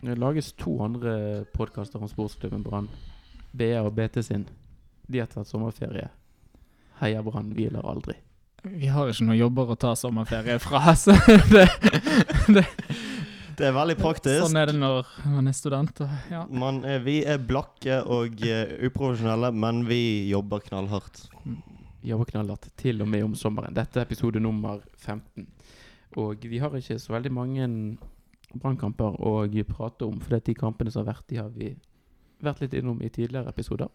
Det lages to andre podkaster om sportsklubben Brann. BA og BT sin. De har tatt sommerferie. Heia Brann hviler aldri. Vi har ikke noen jobber å ta sommerferie fra, så det, det, Det er veldig praktisk. sånn er det når man er student. Og, ja. Man er, vi er blakke og eh, uprofesjonelle, men vi jobber knallhardt. Vi jobber knallhardt til og med om sommeren. Dette er episode nummer 15. Og vi har ikke så veldig mange brannkamper å prate om, for de kampene som har vært, de har vi vært litt innom i tidligere episoder.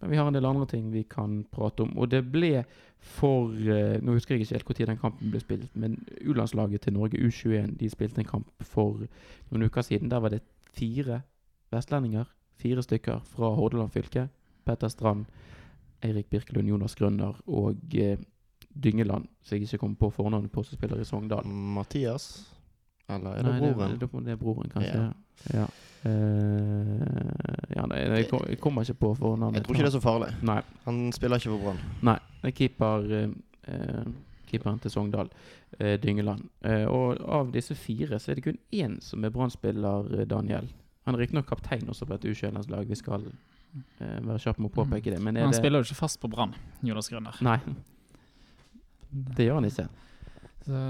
Men vi har en del andre ting vi kan prate om. Og det ble for eh, Nå husker jeg ikke helt når den kampen ble spilt, men U-landslaget til Norge, U21, de spilte en kamp for noen uker siden. Der var det fire vestlendinger, fire stykker fra Hordaland fylke. Petter Strand, Eirik Birkelund, Jonas Grønner og eh, Dyngeland, så jeg ikke kommer på fornavnet på, som spiller i Sogndal. Mathias? Eller er det Nei, broren? Det, det, det er broren, kanskje. Ja. Ja. Uh, ja nei, jeg, kom- jeg kommer ikke på fornavnet. Jeg tror ikke det er så farlig. Nei. Han spiller ikke for Brann. Nei, det er keeper, eh, eh, keeperen til Sogndal, uh, Dyngeland. Eh, og av disse fire så er det kun én som er Brann-spiller, Daniel. Han er riktignok kaptein også på et U21-landslag, vi skal eh, være kjappe med å påpeke det. Men er Han det spiller jo ikke fast på Brann, Jonas Grønner. Nei, det gjør han ikke. Så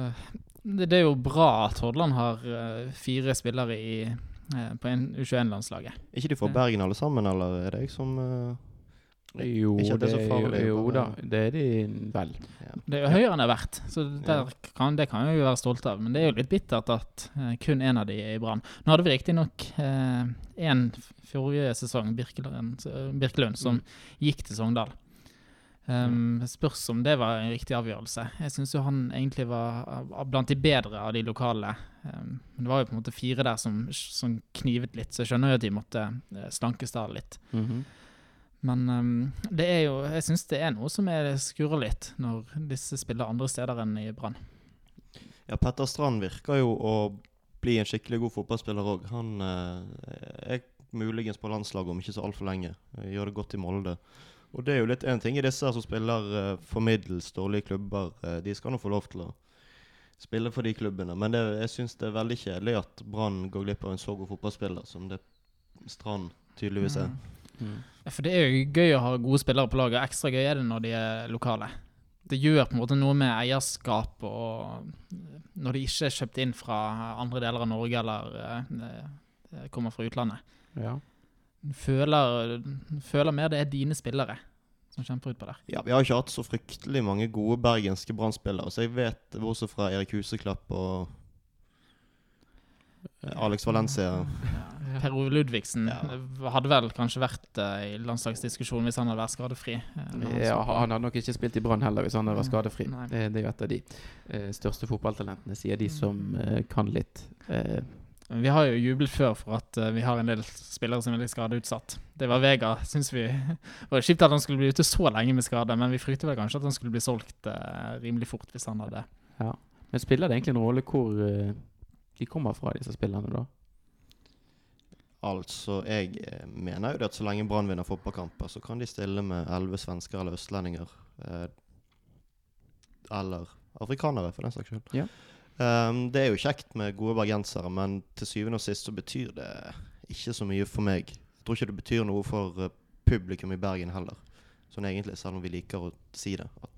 det, det er jo bra at Hordaland har eh, fire spillere i, eh, på U21-landslaget. Er ikke de fra Bergen alle sammen, eller er det jeg som eh, Jo, Ikke det er så det, farlig, jo, jo da, det er de vel. ja. Det er jo høyere enn det er verdt, så der kan, det kan vi jo være stolte av. Men det er jo litt bittert at uh, kun én av de er i Brann. Nå hadde vi riktignok én forrige sesong, Birkelund, eh, Birkelund som Mm. gikk til Sogndal. Um, spørs om det var en riktig avgjørelse. Jeg syns jo han egentlig var blant de bedre av de lokale. Um, men det var jo på en måte fire der som, som knivet litt, så jeg skjønner jo at de måtte eh, slankes der litt. Mhm. Men um, det er jo, jeg syns det er noe som er skurrer litt, når disse spiller andre steder enn i Brann. ja, Petter Strand virker jo å bli en skikkelig god fotballspiller òg. Han eh, er muligens på landslaget om ikke så altfor lenge. Gjør det godt i Molde. Og det er jo litt en ting i disse som spiller eh, for middels dårlige klubber. Eh, de skal nå få lov til å spille for de klubbene. Men det, jeg syns det er veldig kjedelig at Brann går glipp av en så god fotballspiller som det Strand tydeligvis er. Mm. Ja, For det er jo gøy å ha gode spillere på laget, ekstra gøy er det når de er lokale. Det gjør på en måte noe med eierskap og når de ikke er kjøpt inn fra andre deler av Norge eller eh, eh, kommer fra utlandet. Ja. Føler, føler mer det er dine spillere som kjemper ut på der. Ja, Vi har ikke hatt så fryktelig mange gode bergenske Brann-spillere. Så jeg vet bortsett fra Erik Huseklapp og eh, Alex Valencia. Per Ove Ludvigsen Ja. hadde vel kanskje vært eh, i landslagsdiskusjonen hvis han hadde vært skadefri. eh, han Ja, han hadde nok ikke spilt i Brann heller hvis han hadde vært skadefri. Nei. Det, er jo et av de største fotballtalentene, sier de som eh, kan litt. Vi har jo jublet før for at eh, vi har en del spillere som er litt skadeutsatt. Det var Vega, syns vi. Det var kjipt at han skulle bli ute så lenge med skade, men vi frykter vel kanskje at han skulle bli solgt eh, rimelig fort hvis han hadde ja. Men spiller det egentlig en rolle hvor eh, de kommer fra, disse spillerne, da? Altså, jeg mener jo det at så lenge Brann vinner fotballkamper, så kan de stille med elleve svensker eller østlendinger. Eh, eller afrikanere, for den saks skyld. Ja. Um, det er jo kjekt med gode bergensere, men til syvende og sist så betyr det ikke så mye for meg. Jeg tror ikke det betyr noe for eh, publikum i Bergen heller. Sånn egentlig, selv om vi liker å si det. At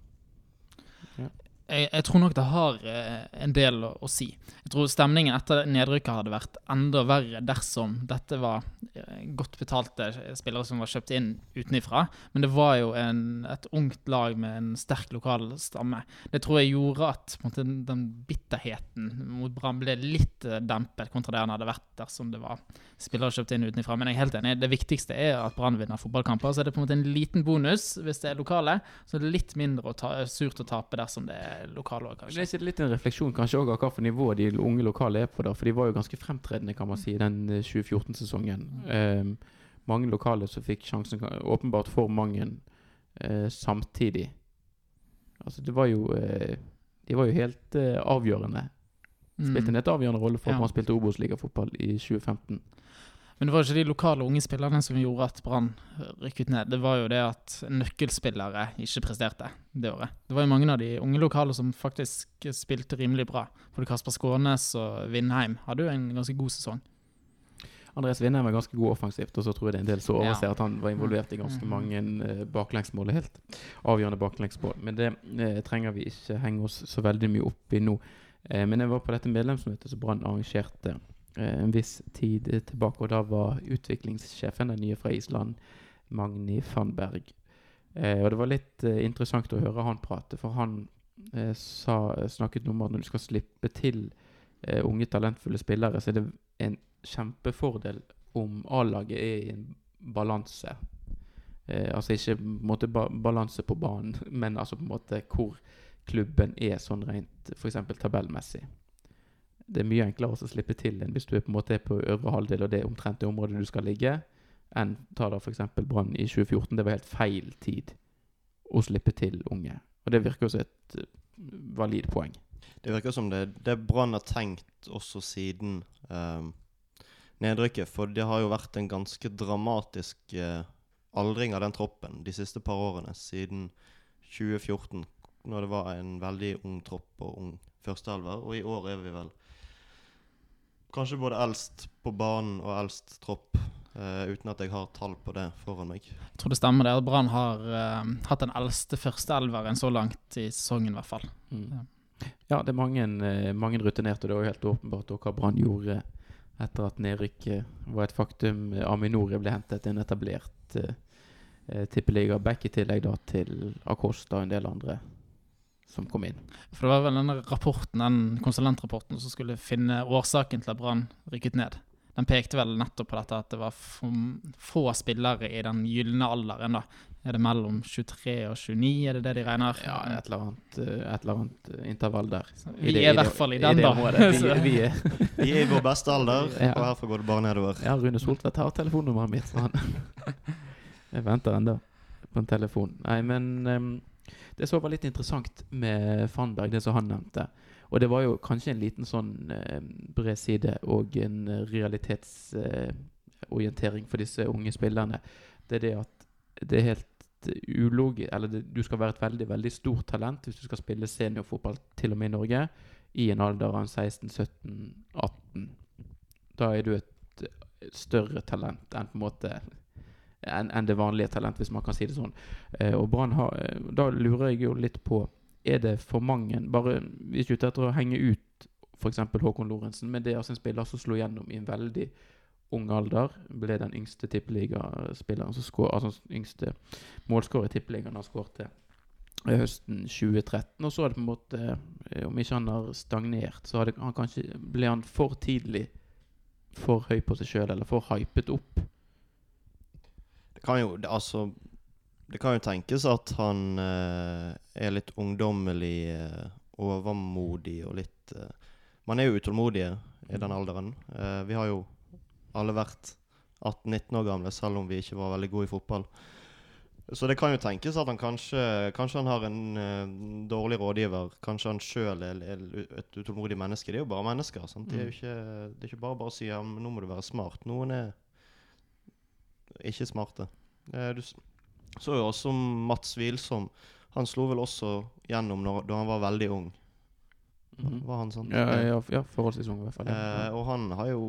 jeg, jeg tror nok det har eh, en del å, å si. Jeg tror stemningen etter nedrykket hadde vært enda verre dersom dette var eh, godt betalte spillere som var kjøpt inn utenifra. Men det var jo en, et ungt lag med en sterk lokal stamme. Det tror jeg gjorde at måte, den bitterheten mot Brann ble litt eh, dempet kontra det han hadde vært dersom det var spillere kjøpt inn utenifra. Men jeg er helt enig. Det viktigste er at Brann vinner fotballkamper. Så er det på en måte en liten bonus hvis det er lokale. Så er det litt mindre å ta, surt å tape dersom det er lokale òg, Det er litt en refleksjon kanskje også av for nivå de unge lokale er på, der, For de var jo ganske fremtredende, kan man si, den eh, 2014-sesongen. Um, mange lokale som fikk sjansen, åpenbart for mange eh, samtidig. Altså, det var jo eh, De var jo helt eh, avgjørende. Spilte en helt avgjørende rolle for at Ja. man spilte Obos-ligafotball i 2015. Men det var ikke de lokale unge spillerne som gjorde at Brann rykket ned. Det var jo det at nøkkelspillere ikke presterte det året. Det var jo mange av de unge lokale som faktisk spilte rimelig bra. Både Kasper Skånes og Vindheim hadde jo en ganske god sesong. Andreas Vindheim er ganske god offensivt, og så tror jeg det er en del som Ja. overser at han var involvert i ganske Mhm. mange eh, baklengsmål. Helt avgjørende baklengsmål. Men det eh, trenger vi ikke henge oss så veldig mye opp i nå. Eh, men jeg var på dette medlemsmøtet som Brann arrangerte eh, en viss tid eh, tilbake, og da var utviklingssjefen, den nye fra Island, Magni Fannberg. Eh, og det var litt eh, interessant å høre han prate, for han eh, sa, snakket noe om at når du skal slippe til eh, unge, talentfulle spillere, så er det en kjempefordel om A-laget er i en balanse. Eh, altså ikke på måte ba balanse på banen, men altså på en måte hvor klubben er sånn rent f.eks. tabellmessig. Det er mye enklere å slippe til enn hvis du er på en måte på øvre halvdel, og det er omtrent det området du skal ligge, enn ta da f.eks. Brann i 2014. Det var helt feil tid å slippe til unge. Og det virker jo som et eh, valid poeng. Det virker som det, det Brann har tenkt også siden eh, nedrykket. For det har jo vært en ganske dramatisk eh, aldring av den troppen de siste par årene. Siden 2014, når det var en veldig ung tropp og ung førsteelver. Og i år er vi vel kanskje både eldst på banen og eldst tropp. Uh, uten at jeg har tall på det foran meg. Jeg tror det stemmer det. at Brann har uh, hatt den eldste førsteelveren så langt i sesongen, i hvert fall. Mm. Ja, det er mange, eh, mange rutinerte. Det er jo helt åpenbart hva Brann gjorde etter at nedrykket var et faktum. Aminore ble hentet en etablert uh, tippeliga-back, i tillegg da til Acosta og en del andre som kom inn. For det var vel denne rapporten, den konsulentrapporten som skulle finne årsaken til at Brann rykket ned. Den pekte vel nettopp på dette at det var få spillere i den gylne alderen. da. Er det mellom 23 og 29, er det det de regner? Ja, et eller annet, eh, et eller annet eh, intervall der. Vi det- er i det- hvert fall i i den, det da. Vi, vi er, Vi er i vår beste alder, Ja. og herfra går det bare nedover. ja, Rune Soltvedt har telefonnummeret mitt, han Jeg venter ennå på en telefon. Nei, men ehm, det som var litt interessant med Fannberg, det som han nevnte Og det var jo kanskje en liten sånn eh, bred side og en eh, realitetsorientering for disse unge spillerne. Det er det at det er helt ulogisk Eller det, du skal være et veldig, veldig stort talent hvis du skal spille seniorfotball til og med i Norge i en alder av 16-17-18. Da er du et eh, større talent enn på en måte enn en det vanlige talent, hvis man kan si det sånn. Eh, og Brann har eh, Da lurer jeg jo litt på Er det for mange Bare Vi er ikke ute etter å henge ut f.eks. Håkon Lorentzen, men det er altså en spiller som slo gjennom i en veldig ung alder. Ble den yngste tippeligaspilleren som skår, altså yngste målskårer i tippeligaen. Han skårte til høsten 2013. Og så er det på en måte eh, Om ikke han har stagnert, så hadde han kanskje, ble han for tidlig for høy på seg sjøl, eller for hypet opp. Kan jo det, altså Det kan jo tenkes at han eh, er litt ungdommelig, eh, overmodig og litt eh, Man er jo utålmodige i den alderen. Eh, vi har jo alle vært 18-19 år gamle, selv om vi ikke var veldig gode i fotball. Så det kan jo tenkes at han kanskje Kanskje han har en uh, dårlig rådgiver. Kanskje han sjøl er, er et utålmodig menneske. Det er jo bare mennesker. Sant? Det er jo ikke, det er ikke bare bare å si ja, nå må du være smart. Noen er ikke smarte. Eh, du så jo også Mats Wilsom. Han slo vel også gjennom når, da han var veldig ung. Mhm. Var han sånn? Ja, ja, ja, forholdsvis ung i hvert fall. Eh, og han har jo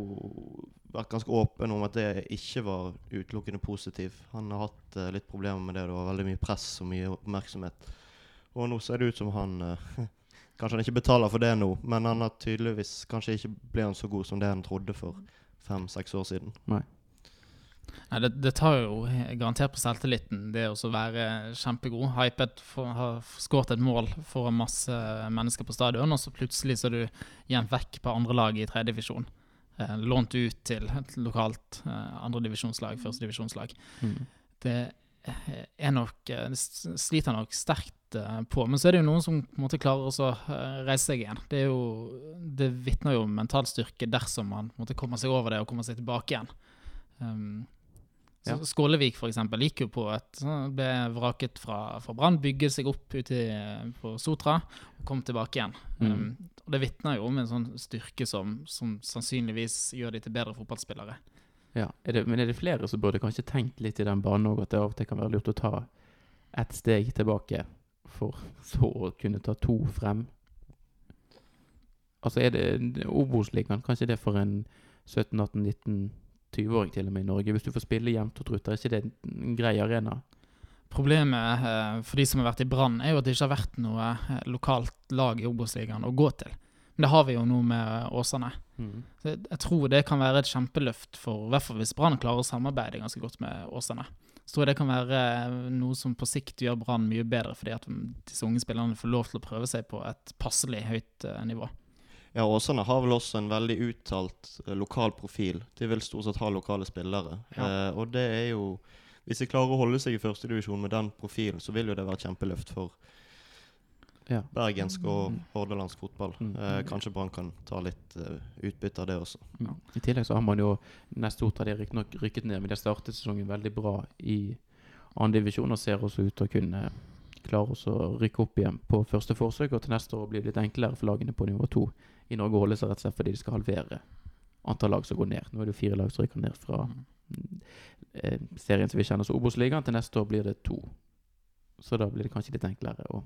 vært ganske åpen om at det ikke var utelukkende positiv. Han har hatt eh, litt problemer med det. Det var veldig mye press og mye oppmerksomhet. Og nå ser det ut som han eh, Kanskje han ikke betaler for det nå, men han har tydeligvis Kanskje ikke ble han så god som det han trodde for fem-seks år siden. Nei, det, det tar jo garantert på selvtilliten, det å være kjempegod. Hypet for, har skåret et mål foran masse mennesker på stadion, og så plutselig så er du igjen vekk på andre lag i tredjedivisjon. Eh, lånt ut til et lokalt eh, andredivisjonslag, førstedivisjonslag. Mm. Det er nok eh, Det sliter nok sterkt eh, på. Men så er det jo noen som på en måte klarer å eh, reise seg igjen. Det er jo Det vitner jo om mental styrke dersom man på en måte kommer seg over det og kommer seg tilbake igjen. Um, Ja. Skålevik for eksempel gikk jo på et Ble vraket fra, fra Brann, bygget seg opp ute på Sotra og kom tilbake igjen. Mm. Um, og Det vitner jo om en sånn styrke som, som sannsynligvis gjør de til bedre fotballspillere. Ja, er det, Men er det flere som burde kanskje tenkt litt i den banen òg, at det av og til kan være lurt å ta ett steg tilbake for så å kunne ta to frem? Altså er det Obos-ligaen, kanskje det for en 17-18-19 20-åring til og med i Norge. Hvis du får spille jevnt og trutt, er ikke det en grei arena? Problemet eh, for de som har vært i Brann, er jo at det ikke har vært noe eh, lokalt lag i Obos-ligaen å gå til. Men det har vi jo nå med Åsane. Mm. Så jeg, tror det kan være et kjempeløft, for, hvert fall hvis Brann klarer å samarbeide ganske godt med Åsane. Så tror jeg det kan være eh, noe som på sikt gjør Brann mye bedre, fordi at disse unge spillerne får lov til å prøve seg på et passelig høyt eh, nivå. Ja, Åsane har vel også en veldig uttalt eh, lokal profil. De vil stort sett ha lokale spillere. Ja. Eh, og det er jo Hvis de klarer å holde seg i førstedivisjon med den profilen, så vil jo det være kjempeløft for Ja. bergensk og hordalandsk fotball. Mm. Eh, kanskje Brann kan ta litt uh, utbytte av det også. Ja. I tillegg så har man jo neste har de riktignok rykket ned, men de har startet sesongen veldig bra i andredivisjon og ser også ut til å kunne klare å rykke opp igjen på første forsøk. Og til neste år blir det litt enklere for lagene på nivå to i Norge holde seg rett og slett fordi de skal halvere antall lag som går ned. Nå er det jo fire lag som rykker ned fra eh, serien som vi kjenner som Obos-ligaen. Til neste år blir det to. Så da blir det kanskje litt enklere å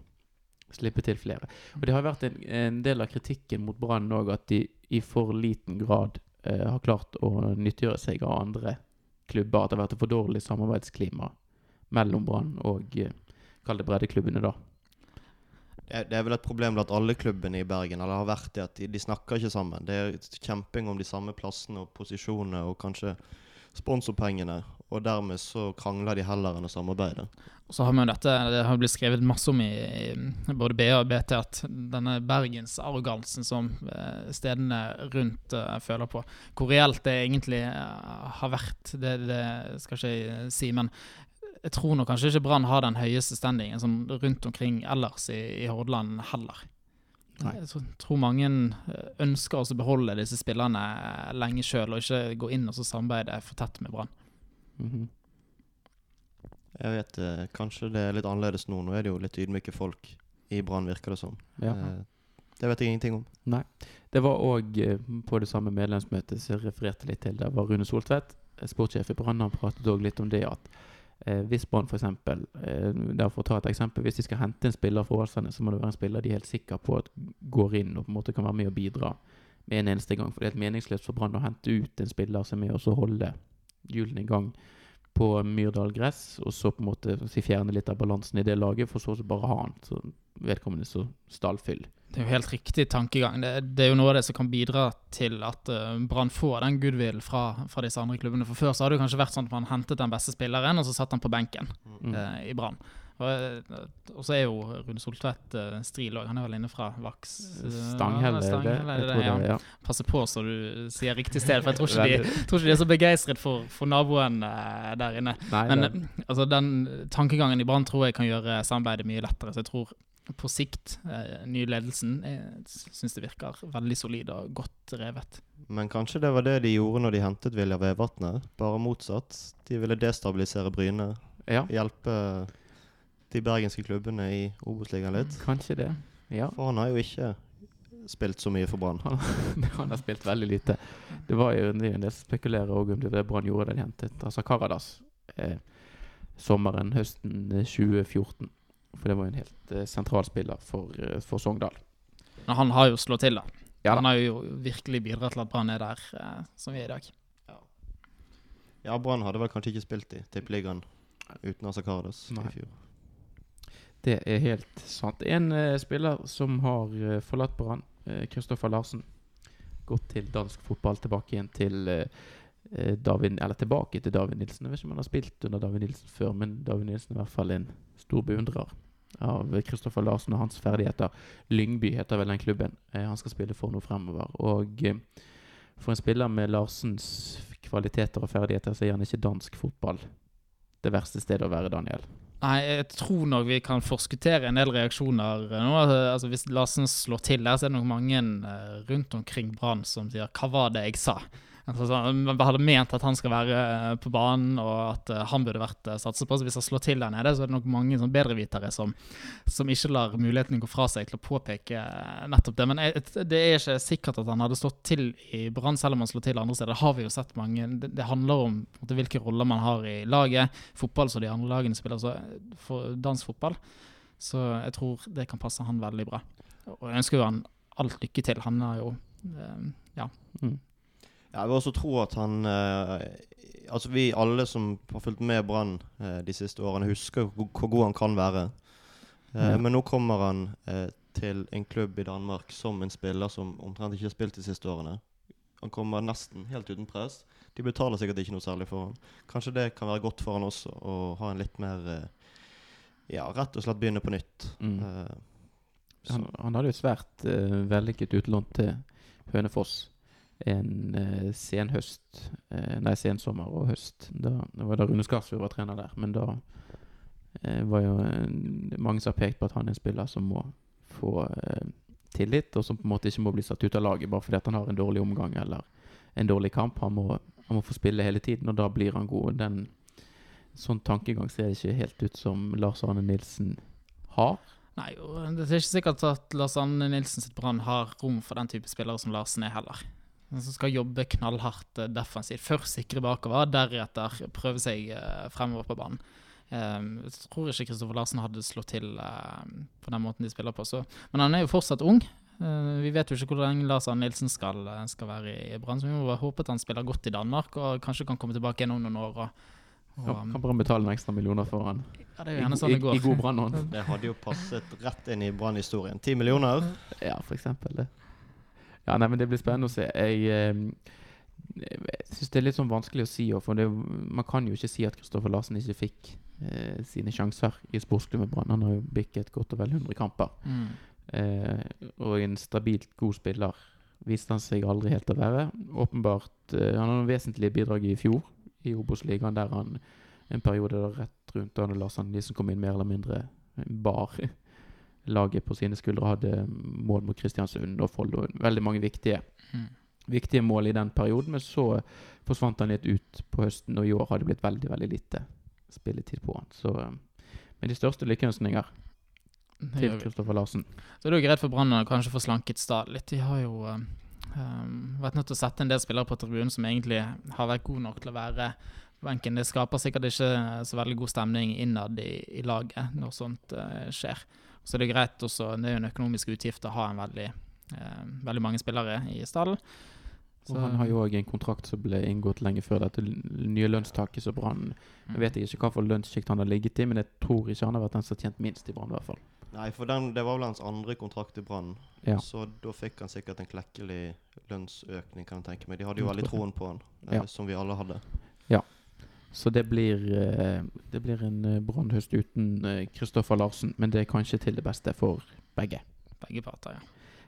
slippe til flere. Og det har vært en, en del av kritikken mot Brann òg, at de i for liten grad eh, har klart å nyttiggjøre seg av andre klubber. At det har vært et for dårlig samarbeidsklima mellom Brann og eh, kall det breddeklubbene, da. Det er, vel et problem blant alle klubbene i Bergen, eller har vært det at de, de snakker ikke sammen. Det er kjemping om de samme plassene og posisjonene og kanskje sponsorpengene. Og dermed så krangler de heller enn å samarbeide. Og så har vi jo dette, Det har blitt skrevet masse om i, i både BA og BT at denne bergensarrogansen som eh, stedene rundt uh, føler på Hvor reelt det egentlig eh, har vært, det, det skal ikke jeg si. Men jeg tror nok kanskje ikke Brann har den høyeste standingen sånn rundt omkring ellers i, i Hordaland heller. Nei. Jeg tror, mange eh, ønsker å beholde disse spillerne eh, lenge sjøl, og ikke gå inn og så samarbeide for tett med Brann. Mhm. Jeg vet eh, Kanskje det er litt annerledes nå. Nå er det jo litt ydmyke folk i Brann, virker det som. Ja. Det vet jeg ingenting om. Nei. Det var òg på det samme medlemsmøtet som jeg refererte litt til. Der var Rune Soltvedt, sportssjef i Brann, han pratet òg litt om det at hvis Brann f.eks. Eh, for å ta et eksempel, hvis de skal hente en spiller fra Åsane, så må det være en spiller de er helt sikre på at går inn og på en måte kan være med og bidra med en eneste gang. For det er helt meningsløst for Brann å hente ut en spiller som er med og holde hjulene i gang på Myrdal gress, og så på en måte si, fjerne litt av balansen i det laget, for så å bare ha han. Så vedkommende så stallfyll. Det er jo helt riktig tankegang. Det, det er jo noe av det som kan bidra til at uh, Brann får den goodwill fra, fra disse andre klubbene. For Før så hadde det kanskje vært sånn at man hentet den beste spilleren, og så satt han på benken Mm. uh, i Brann. Og, eh, så er jo Rune Soltvedt uh, stril òg. Han er vel inne fra Vaks eh, Stanghelle, er det. Stanghelle, er Jeg det tror det, ja. det, ja. Passer på så du sier riktig sted, for jeg tror ikke de, tror ikke de er så begeistret for, for naboen eh, der inne. Nei, Men eh, altså, den tankegangen i Brann tror jeg kan gjøre samarbeidet mye lettere. Så jeg tror på sikt, eh, ny ledelsen, jeg syns det virker veldig solid og godt revet. Men kanskje det var det de gjorde når de hentet Vilja Vevatnet. Bare motsatt. De ville destabilisere Bryne. ja, Hjelpe de bergenske klubbene i Obos-ligaen litt. kanskje det. Ja. For han har jo ikke spilt så mye for Brann. Han, han har spilt veldig lite. Det var jo en del spekulerer òg om det var Brann gjorde da de hentet altså Karadas eh, sommeren, høsten eh, 2014. For det var jo en helt eh, sentral spiller for, eh, for Sogndal. Men han har jo slått til, da. Ja da. han har jo virkelig bidratt til at Brann er der eh, som vi er i dag. Ja, Brann hadde vel kanskje ikke spilt i Tippeligaen uten Asa Karadas i fjor. Det er helt sant. En eh, spiller som har eh, forlatt Brann, eh, Kristoffer Larsen, gått til dansk fotball, tilbake igjen til eh, eh, David, eller tilbake til David Nilsen. Jeg vet ikke om han har spilt under David Nilsen før, men David Nilsen er i hvert fall en stor beundrer av Kristoffer Larsen og hans ferdigheter. Lyngby heter vel den klubben eh, han skal spille for nå fremover. Og eh, for en spiller med Larsens kvaliteter og ferdigheter, så er han ikke dansk fotball det verste stedet å være, Daniel. Nei, jeg tror nok vi kan forskuttere en del reaksjoner nå. Altså, hvis Larsen slår til der, så er det nok mange eh, rundt omkring Brann som sier 'hva var det jeg sa'? Altså, sånn, man hadde ment at han skal være eh, på banen, og at eh, han burde vært satset på. Så hvis han slår til der nede, så er det nok mange sånn bedrevitere som, som ikke lar muligheten gå fra seg til å påpeke eh, nettopp det. Men det er ikke sikkert at han hadde slått til i Brann, selv om han slår til andre steder. Det har vi jo sett mange. Det, handler om hvilke roller man har i laget. Fotball som de andre lagene spiller, så for dansk fotball. Så jeg tror det kan passe han veldig bra. Og jeg ønsker jo han alt lykke til. Han er jo eh, Ja. Mm. Ja, jeg vil også tro at han eh, Altså Vi alle som har fulgt med Brann eh, de siste årene, husker hvor, god han kan være. Eh, Ja. Men nå kommer han eh, til en klubb i Danmark som en spiller som omtrent ikke har spilt de siste årene. Han kommer nesten helt uten press. De betaler sikkert ikke noe særlig for han. Kanskje det kan være godt for han også å ha en litt mer eh, Ja, rett og slett begynne på nytt. Mm. Eh, Han, han hadde jo et svært eh, vellykket utlån til Hønefoss en eh, sen høst eh, Nei, sensommer og høst. Da, det var da Rune Skarsfjord var trener der. Men da eh, var jo eh, mange som har pekt på at han er en spiller som må få eh, tillit, og som på en måte ikke må bli satt ut av laget bare fordi han har en dårlig omgang eller en dårlig kamp. Han må, han må få spille hele tiden, og da blir han god. Den Sånn tankegang ser ikke helt ut som Lars Arne Nilsen har. Nei, det er ikke sikkert at Lars Arne Nilsen sitt Brann har rom for den type spillere som Larsen er, heller. Som skal jobbe knallhardt eh, defensivt. Først sikre bakover, deretter prøve seg eh, fremover på banen. Eh, jeg tror ikke Kristoffer Larsen hadde slått til eh, på den måten de spiller på. Så. Men han er jo fortsatt ung. Eh, vi vet jo ikke hvor lenge Lars Arne Nilsen skal, skal være i Brann, så vi må bare håpe at han spiller godt i Danmark og kanskje kan komme tilbake igjen om noen år. Og, og, Kan, kan bare betale noen ekstra millioner for han. ja, det er I, jo gjerne sånn i, det går. I god brannhånd. Det hadde jo passet rett inn i Brann-historien. Ti millioner. Ja, for eksempel det. Ja, nei, men det blir spennende å se. Jeg, eh, jeg syns det er litt sånn vanskelig å si, for det, man kan jo ikke si at Kristoffer Larsen ikke fikk eh, sine sjanser i sportsklubben Brann. Han har jo bikket godt og vel 100 kamper. Mm. Eh, og en stabilt god spiller viste han seg aldri helt å være. Åpenbart eh, Han har noen vesentlige bidrag i fjor i Obos-ligaen, der han en periode da rett rundt da Lars Arne kom inn, mer eller mindre bar laget på sine skuldre. Hadde mål mot Kristiansund og Follo. Veldig mange viktige, Mm. viktige mål i den perioden. Men så forsvant han litt ut på høsten, og i år har det blitt veldig veldig lite spilletid på han. Så eh, med de største lykkeønskninger til. Kristoffer Larsen. Så er det jo greit for Brann å kanskje få slanket stad litt. De har jo um, vært nødt til å sette en del spillere på tribunen som egentlig har vært gode nok til å være benken. Det skaper sikkert ikke så veldig god stemning innad i, i laget når sånt uh, skjer. Så det er greit også, det er jo en økonomisk utgift å ha en veldig, eh, veldig mange spillere i stallen. Og han har jo òg en kontrakt som ble inngått lenge før dette nye lønnstaket som Brann Mm. Jeg vet ikke hva for lønnssjikt han har ligget i, men jeg tror ikke han har vært den som har tjent minst i Brann, i hvert fall. Nei, for den, det var vel hans andre kontrakt i Brann. Ja. Så da fikk han sikkert en klekkelig lønnsøkning, kan jeg tenke meg. De hadde jo veldig troen på han, eh, Ja. som vi alle hadde. Så det blir, eh, det blir en brannhøst uten eh, Kristoffer Larsen, men det er kanskje til det beste for begge. Begge parter,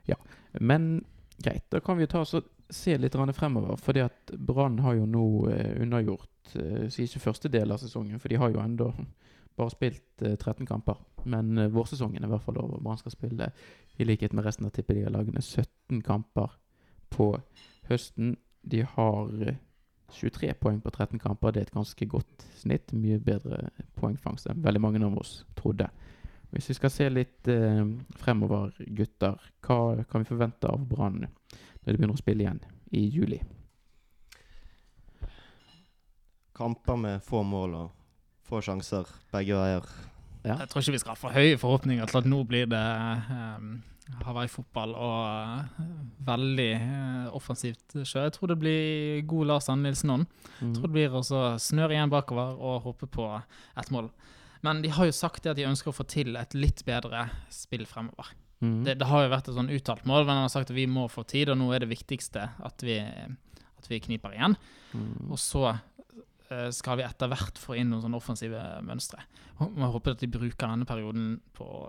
ja. Men greit, da kan vi ta oss og se litt fremover. Fordi at Brann har jo nå undergjort eh, ikke første del av sesongen, for de har jo ennå bare spilt eh, 13 kamper. Men eh, vårsesongen er i hvert fall over. Brann skal spille, i likhet med resten av tippeligalagene, 17 kamper på høsten. De har eh, 23 poeng på 13 kamper. Det er et ganske godt snitt. Mye bedre poengfangst enn veldig mange av oss trodde. Hvis vi skal se litt eh, fremover, gutter, hva kan vi forvente av Brann når de begynner å spille igjen i juli? Kamper med få mål og få sjanser begge veier. Ja. Jeg tror ikke vi skal ha for høye forhåpninger til at nå blir det um, Hawaii-fotball og uh, veldig uh, offensivt sjø. Jeg tror det blir god Lars Anne Nilsen ånd. Jeg tror det blir også snøre igjen bakover og håpe på et mål. Men de har jo sagt at de ønsker å få til et litt bedre spill fremover. Mm. Det, det har jo vært et sånn uttalt mål, men han har sagt at vi må få tid, og nå er det viktigste at vi, at vi kniper igjen. Mm. Og så skal vi etter hvert få inn noen sånne offensive mønstre. Vi håper at de bruker denne perioden på å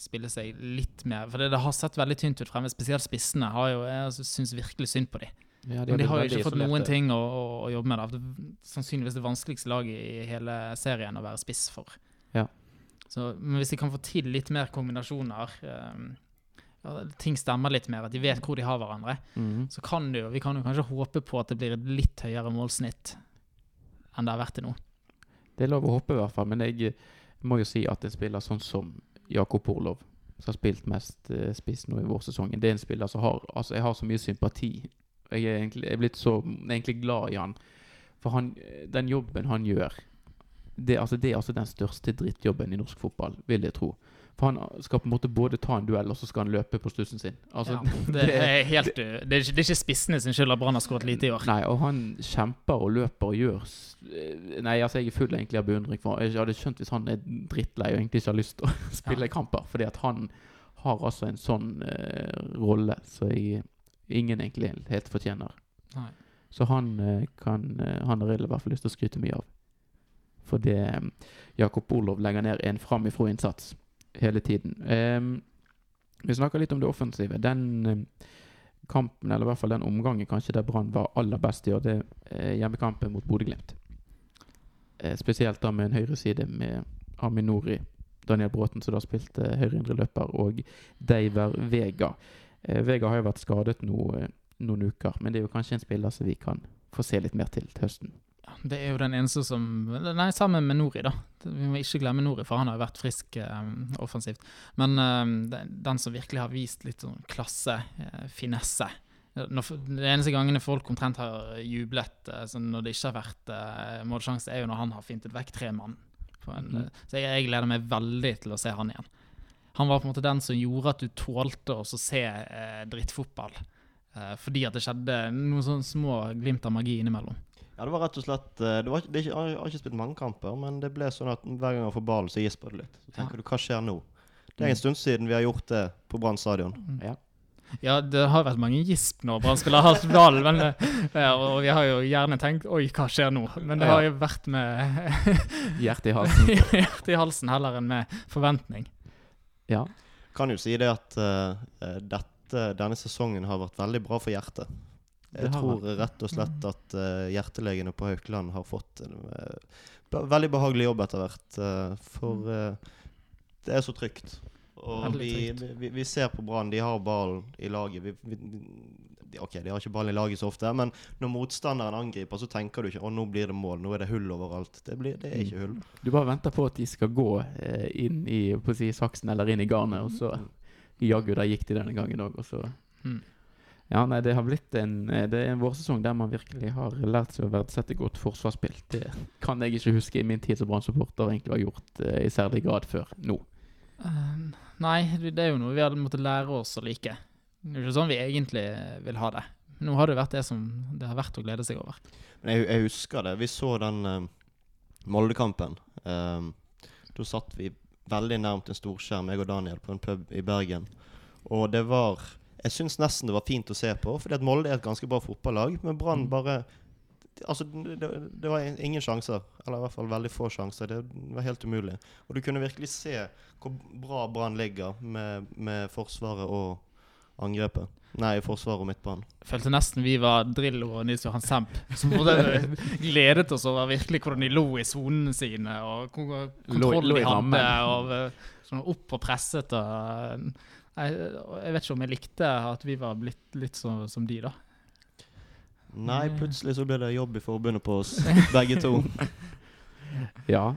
spille seg litt mer. For det, det har sett veldig tynt ut fremme. Spesielt spissene. har jo, Jeg syns virkelig synd på dem. Ja, Men de har jo ikke fått noen ting å, å, å jobbe med. Det er sannsynligvis det vanskeligste laget i hele serien å være spiss for. Ja. Så, men hvis de kan få til litt mer kombinasjoner, um, ja, ting stemmer litt mer, at de vet hvor de har hverandre, Mm. så kan det jo, vi kan jo kanskje håpe på at det blir et litt høyere målsnitt enn det har vært til nå. Det er lov å håpe, i hvert fall. Men jeg må jo si at en spiller sånn som Jakob Orlov, som har spilt mest eh, spiss nå i vårsesongen, det er en spiller som har Altså, jeg har så mye sympati. Jeg er egentlig jeg er blitt så egentlig glad i han. For han, den jobben han gjør det, altså, det er altså den største drittjobben i norsk fotball, vil jeg tro. For han skal på en måte både ta en duell, og så skal han løpe på stussen sin. Altså, ja, det, er helt, det, er ikke, det er ikke spissene sin skyld at Brann har skåret lite i år. Nei, og han kjemper og løper og gjør eh, Nei, altså jeg er full egentlig av beundring for Jeg hadde skjønt hvis han er drittlei og egentlig ikke har lyst til å spille kamper. Fordi at han har altså en sånn uh, rolle som så ingen egentlig helt fortjener. Nei. Så han uh, kan uh, Han har i hvert fall lyst til å skryte mye av. For det eh, Jakob Olov legger ned en framifrå-innsats hele tiden. Em, vi snakker litt om det offensive. Den eh, kampen, eller i hvert fall den omgangen kanskje der Brann var aller best i år, det er hjemmekampen mot Bodø-Glimt. Eh, spesielt da med en høyreside med Aminori, Daniel Bråten, som da spilte høyreindreløper, løper, og Deiver Vega. Eh, Vega har jo vært skadet nå, eh, noen uker, men det er jo kanskje en spiller som vi kan få se litt mer til til høsten. Det er jo den eneste som Nei, sammen med Nori, da. Vi må ikke glemme Nori, for han har jo vært frisk eh, offensivt. Men eh, den, som virkelig har vist litt sånn klasse, eh, finesse når, De eneste gangene folk omtrent har jublet eh, sånn når det ikke har vært eh, målsjanse, er jo når han har fintet vekk tre mann. En, Mhm. eh, Så jeg, jeg gleder meg veldig til å se han igjen. Han var på en måte den som gjorde at du tålte å se eh, drittfotball. Fordi at det skjedde noen sånne små glimt av magi innimellom. Ja, det var rett og slett eh, det var, det ikke, Jeg har ikke spilt mange kamper, men det ble sånn at hver gang jeg får ballen, så gisper det litt. Så tenker du, hva skjer nå? Det er en stund siden vi har gjort det på Brann stadion. Ja. Ja, det har vært mange gisp når Brann skulle ha ballen, men eh, og vi har jo gjerne tenkt Oi, hva skjer nå? Men det har jo vært med Hjertet i halsen. hjertet i halsen heller enn med forventning. Ja. Kan jo si det at eh, dette, denne sesongen har vært veldig bra for hjertet. Jeg tror rett og slett at uh, hjertelegene på Haukeland har fått en uh, veldig behagelig jobb etter hvert. Uh, for eh, det er så trygt. Og vi, vi, vi ser på Brann, de har ballen i laget. Vi, de- ok, de har ikke ballen i laget så ofte, men når motstanderen angriper, så tenker du ikke 'Å, nå blir det mål', nå er det hull overalt'. Det, blir, det er ikke hull. Du bare venter på at de skal gå eh, inn i på si, saksen eller inn i garnet, og så jaggu der gikk de denne gangen òg, og så Mm. Ja, nei, det har blitt en eh, Det er en vårsesong der man virkelig har lært seg å verdsette godt forsvarsspill. Det kan jeg ikke huske i min tid som Brann-supporter egentlig har gjort eh, i særlig grad før nå. Eh, nei, det er jo noe vi hadde måttet lære oss å like. Det er jo ikke sånn vi egentlig vil ha det. Nå har det vært det som det har vært å glede seg over. Men jeg, jeg husker det. Vi så den uh, Molde-kampen. Um, da satt vi veldig nærmt en storskjerm, jeg og Daniel, på en pub i Bergen. Og det var Jeg syns nesten det var fint å se på, fordi at Molde er et ganske bra fotballag. Men Brann bare Altså, det, det var ingen sjanser. Eller i hvert fall veldig få sjanser. Det var helt umulig. Og du kunne virkelig se hvor bra Brann ligger med, med forsvaret og angrepet. Nei, forsvaret og midtbanen. Jeg følte nesten vi var Drillo og Nils Johan Semp, som både gledet oss over virkelig hvordan de lå i sonene sine, og hvor Lå- kontroll lå i de hadde, og eh, sånn opp og presset. Og, nei, jeg vet ikke om jeg likte at vi var blitt litt så, som de, da. Nei, plutselig så ble det jobb i forbundet på oss, begge to. Ja.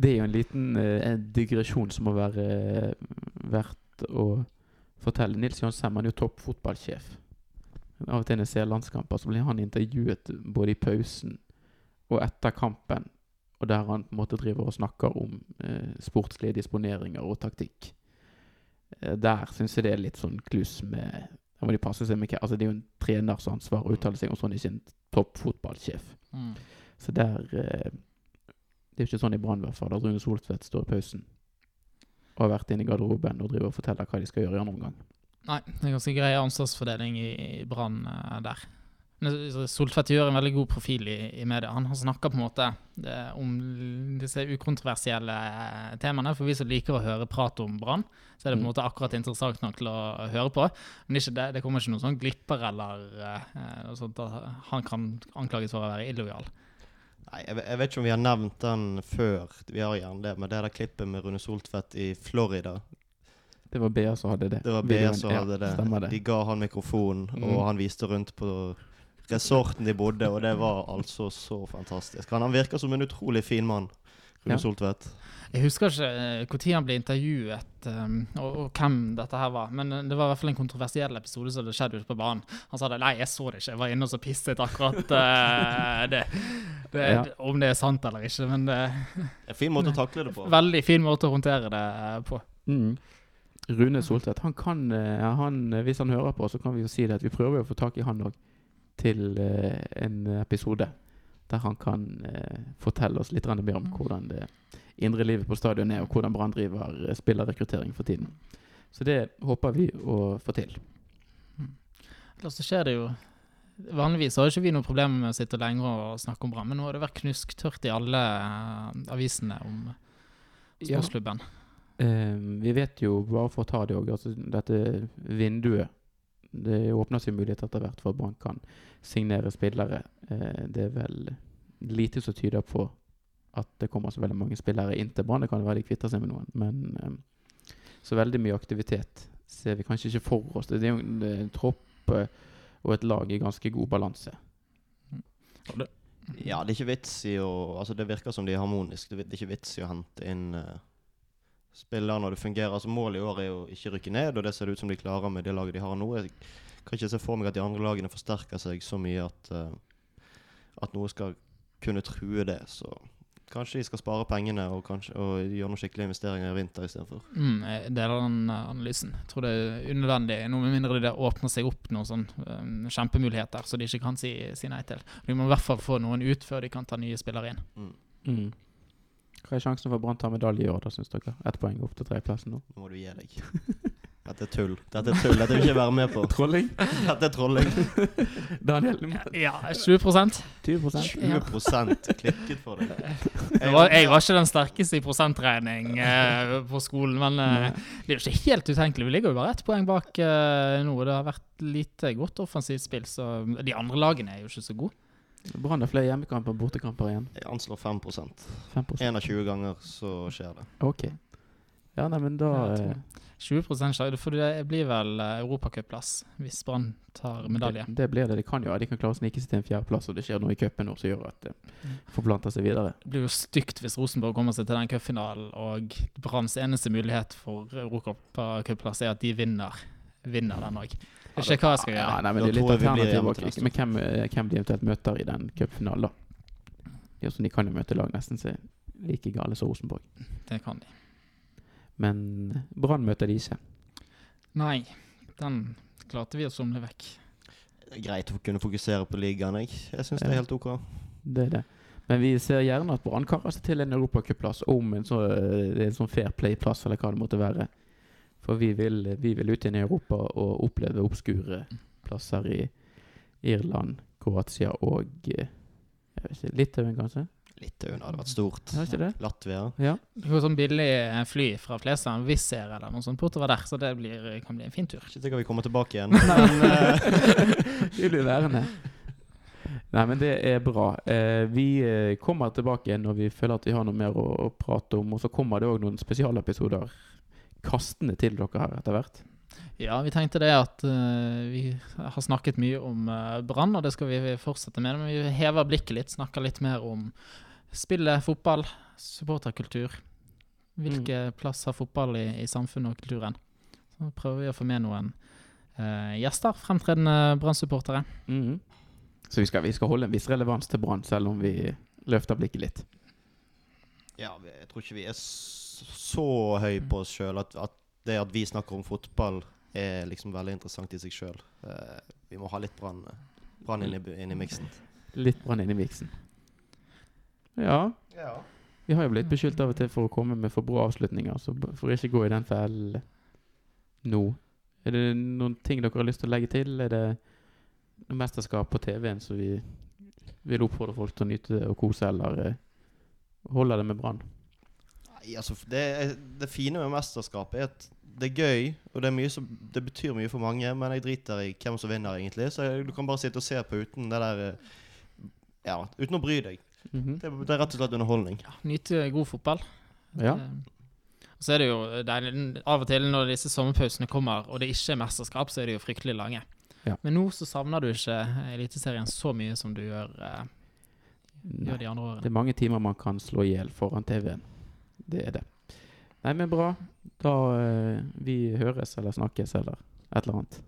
Det er jo en liten en digresjon som må være eh, verdt å fortelle. Nils Johan Sem er jo toppfotballsjef. Av og til når jeg ser landskamper, så blir han intervjuet både i pausen og etter kampen. Og der han på en måte driver og snakker om eh, sportslige disponeringer og taktikk. Eh, der syns jeg det er litt sånn kluss med Da må de passe seg med hva Altså, det er jo en treners ansvar å uttale seg om sånn, ikke en toppfotballsjef. Mm. Så der eh, Det er jo ikke sånn i Brann, i hvert fall. At Rune Soltvedt står i pausen og har vært inne i garderoben og driver og forteller hva de skal gjøre i andre omgang. Nei, det er ganske grei ansvarsfordeling i, i Brann eh, der. Soltvedt gjør en veldig god profil i, i media. Han, har snakka på en måte eh, om disse ukontroversielle eh, temaene. For vi som liker å høre prat om Brann, så er det på en Mm. måte akkurat interessant nok til å høre på. Men ikke det, det kommer ikke noen sånn glipper eller eh, noe sånt at han kan anklages for å være illojal. Nei, jeg, jeg vet ikke om vi har nevnt den før. Vi har gjerne det, men det der klippet med Rune Soltvedt i Florida Det var BA som hadde det. Det var BA som hadde det. Det. De ga han mikrofon, Mm. og han viste rundt på resorten de bodde, og det var altså så fantastisk. Han, han virker som en utrolig fin mann, Rune Ja. Soltvedt. Jeg husker ikke når han ble intervjuet, um, og, og hvem dette her var. Men eh, det var i hvert fall en kontroversiell episode som det skjedde ute på banen. Han sa det, nei, jeg så det ikke, jeg var inne og så pisset akkurat uh, det. det Ja. Om det er sant eller ikke, men det En fin måte å takle det på. Veldig fin måte å håndtere det eh, på. Mm. Rune Soltvedt, han kan, eh, han, eh, hvis han hører på, så kan vi jo si det at vi prøver å få tak i han òg til eh, en episode der han kan eh, fortelle oss litt mer om hvordan det indre livet på stadion er, og hvordan Brann driver eh, spillerrekruttering for tiden. Så det håper vi å få til. Ellers så skjer det jo Vanligvis har ikke vi noe problem med å sitte lenger og snakke om Brann, men nå har det vært knusktørt i alle avisene om Ja. sportsklubben. Eh, vi vet jo, bare for å ta det òg, altså dette vinduet Det åpner seg mulighet etter hvert for at Brann kan signere spillere. Eh, det er vel lite som tyder på at det kommer så veldig mange spillere inn til Brann. Det kan være de kvitter seg med noen, men eh, så veldig mye aktivitet ser vi kanskje ikke for oss. Det er jo en, en tropp eh, og et lag i ganske god balanse. Ja, det er ikke vits i å Altså, det virker som de er harmoniske. Det er ikke vits i å hente inn eh, spillere når det fungerer. Altså, Målet i år er jo ikke rykke ned, og det ser det ut som de klarer med det laget de har nå. Jeg kan ikke se for meg at de andre lagene forsterker seg så mye at, uh, at noe skal kunne true det. Så kanskje de skal spare pengene og, kanskje, og gjøre noen skikkelige investeringer i vinter istedenfor. Mm, jeg deler den eh, analysen. Jeg tror det er unødvendig, noe med mindre det åpner seg opp noen sånn um, kjempemuligheter så de ikke kan si, si nei til. De må i hvert fall få noen ut før de kan ta nye spillere inn. Mm. Mm. Hva er sjansen for at Brann tar medalje i år, da, syns dere? Ett poeng opp til tredjeplassen nå. Nå må du gi deg. Dette er tull. Dette er tull. Dette vil jeg ikke være med på. Trolling? Dette er trolling. Daniel? Ja, 20 20 20% klikket for deg. jeg var, jeg var ikke den sterkeste i prosentregning eh, på skolen, men eh, det er jo ikke helt utenkelig. Vi ligger jo bare ett poeng bak eh, noe. Det har vært lite godt offensivt spill, så de andre lagene er jo ikke så gode. Brann har flere hjemmekamper og bortekamper igjen. Jeg anslår 5% 5 21 ganger så skjer det. Ok. Ja, nei, men da Ja, jeg tror eh, 20 sjanse, for det blir vel eh, europacupplass hvis Brann tar medalje. Det, det blir det. De kan jo De kan klare å snike seg til en fjerdeplass, og det skjer noe i cupen som gjør at det forplanter seg videre. Det blir jo stygt hvis Rosenborg kommer seg til den cupfinalen, og Branns eneste mulighet for europacupplass er at de vinner, vinner den òg. Ikke hva jeg skal Ja, gjøre. nei, men Da det er litt tror jeg vi blir alternativ neste Men hvem, eh, hvem de eventuelt møter i den cupfinalen, da. Ja, så de kan jo møte lag nesten som er like gale som Rosenborg. Det kan de. Men Brann møter de ikke. Nei, den klarte vi å somle vekk. Det er greit å kunne fokusere på ligaen, jeg. Jeg syns det er helt OK. Det er det. Men vi ser gjerne at Brann karer seg til en europacupplass om en, så, det er en sånn fair play-plass, eller hva det måtte være. For vi vil, vi vil ut inn i Europa og oppleve obskure plasser i Irland, Kroatia og eh, jeg vet ikke, Litauen, kanskje? Litauen hadde vært stort. Det ikke det? Latvia. Ja. Det går sånn billig eh, fly fra Flesland, Wizz Air eller noe sånt bortover der, så det blir, kan bli en fin tur. Ikke sikkert vi kommer tilbake igjen, men eh, Vi blir værende. Nei, men det er bra. Eh, vi eh, kommer tilbake igjen når vi føler at vi har noe mer å, å prate om. Og så kommer det òg noen spesialepisoder kastende til dere her etter hvert. Ja, vi tenkte det at uh, vi har snakket mye om uh, Brann, og det skal vi fortsette med. Men vi hever blikket litt, snakker litt mer om spillet, fotball, supporterkultur. Hvilke plass har fotball i, i samfunnet og kulturen? Så prøver vi å få med noen uh, gjester, fremtredende Brann-supportere. Mhm. Så vi skal, vi skal holde en viss relevans til Brann, selv om vi løfter blikket litt. ja, jeg tror ikke vi er så høy på oss sjøl at, at det at vi snakker om fotball, er liksom veldig interessant i seg sjøl. vi må ha litt Brann brann inn i, inn i miksen. Litt Brann inn i miksen. Ja, vi har jo blitt beskyldt av og til for å komme med for bra avslutninger, så for ikke gå i den fellen nå. Er det noen ting dere har lyst til å legge til? Er det noe mesterskap på TV-en som vi vil oppfordre folk til å nyte og kose, eller eh, holder det med Brann? Nei, altså, det, er, det fine med mesterskapet er at det er gøy, og det, er mye som, det betyr mye for mange, men jeg driter i hvem som vinner, egentlig. Så jeg, du kan bare sitte og se på uten det der eh, Ja, uten å bry deg. Mhm. Det, det er rett og slett underholdning. Nyte god fotball. Ja. Eh, Og så er det jo deilig Av og til når disse sommerpausene kommer, og det ikke er mesterskap, så er de jo fryktelig lange. Ja. Men nå så savner du ikke Eliteserien så mye som du gjør, eh, gjør de andre årene. Det er mange timer man kan slå i hjel foran TV-en. Det er det. Nei, men bra. Da eh, Vi høres eller snakkes eller et eller annet.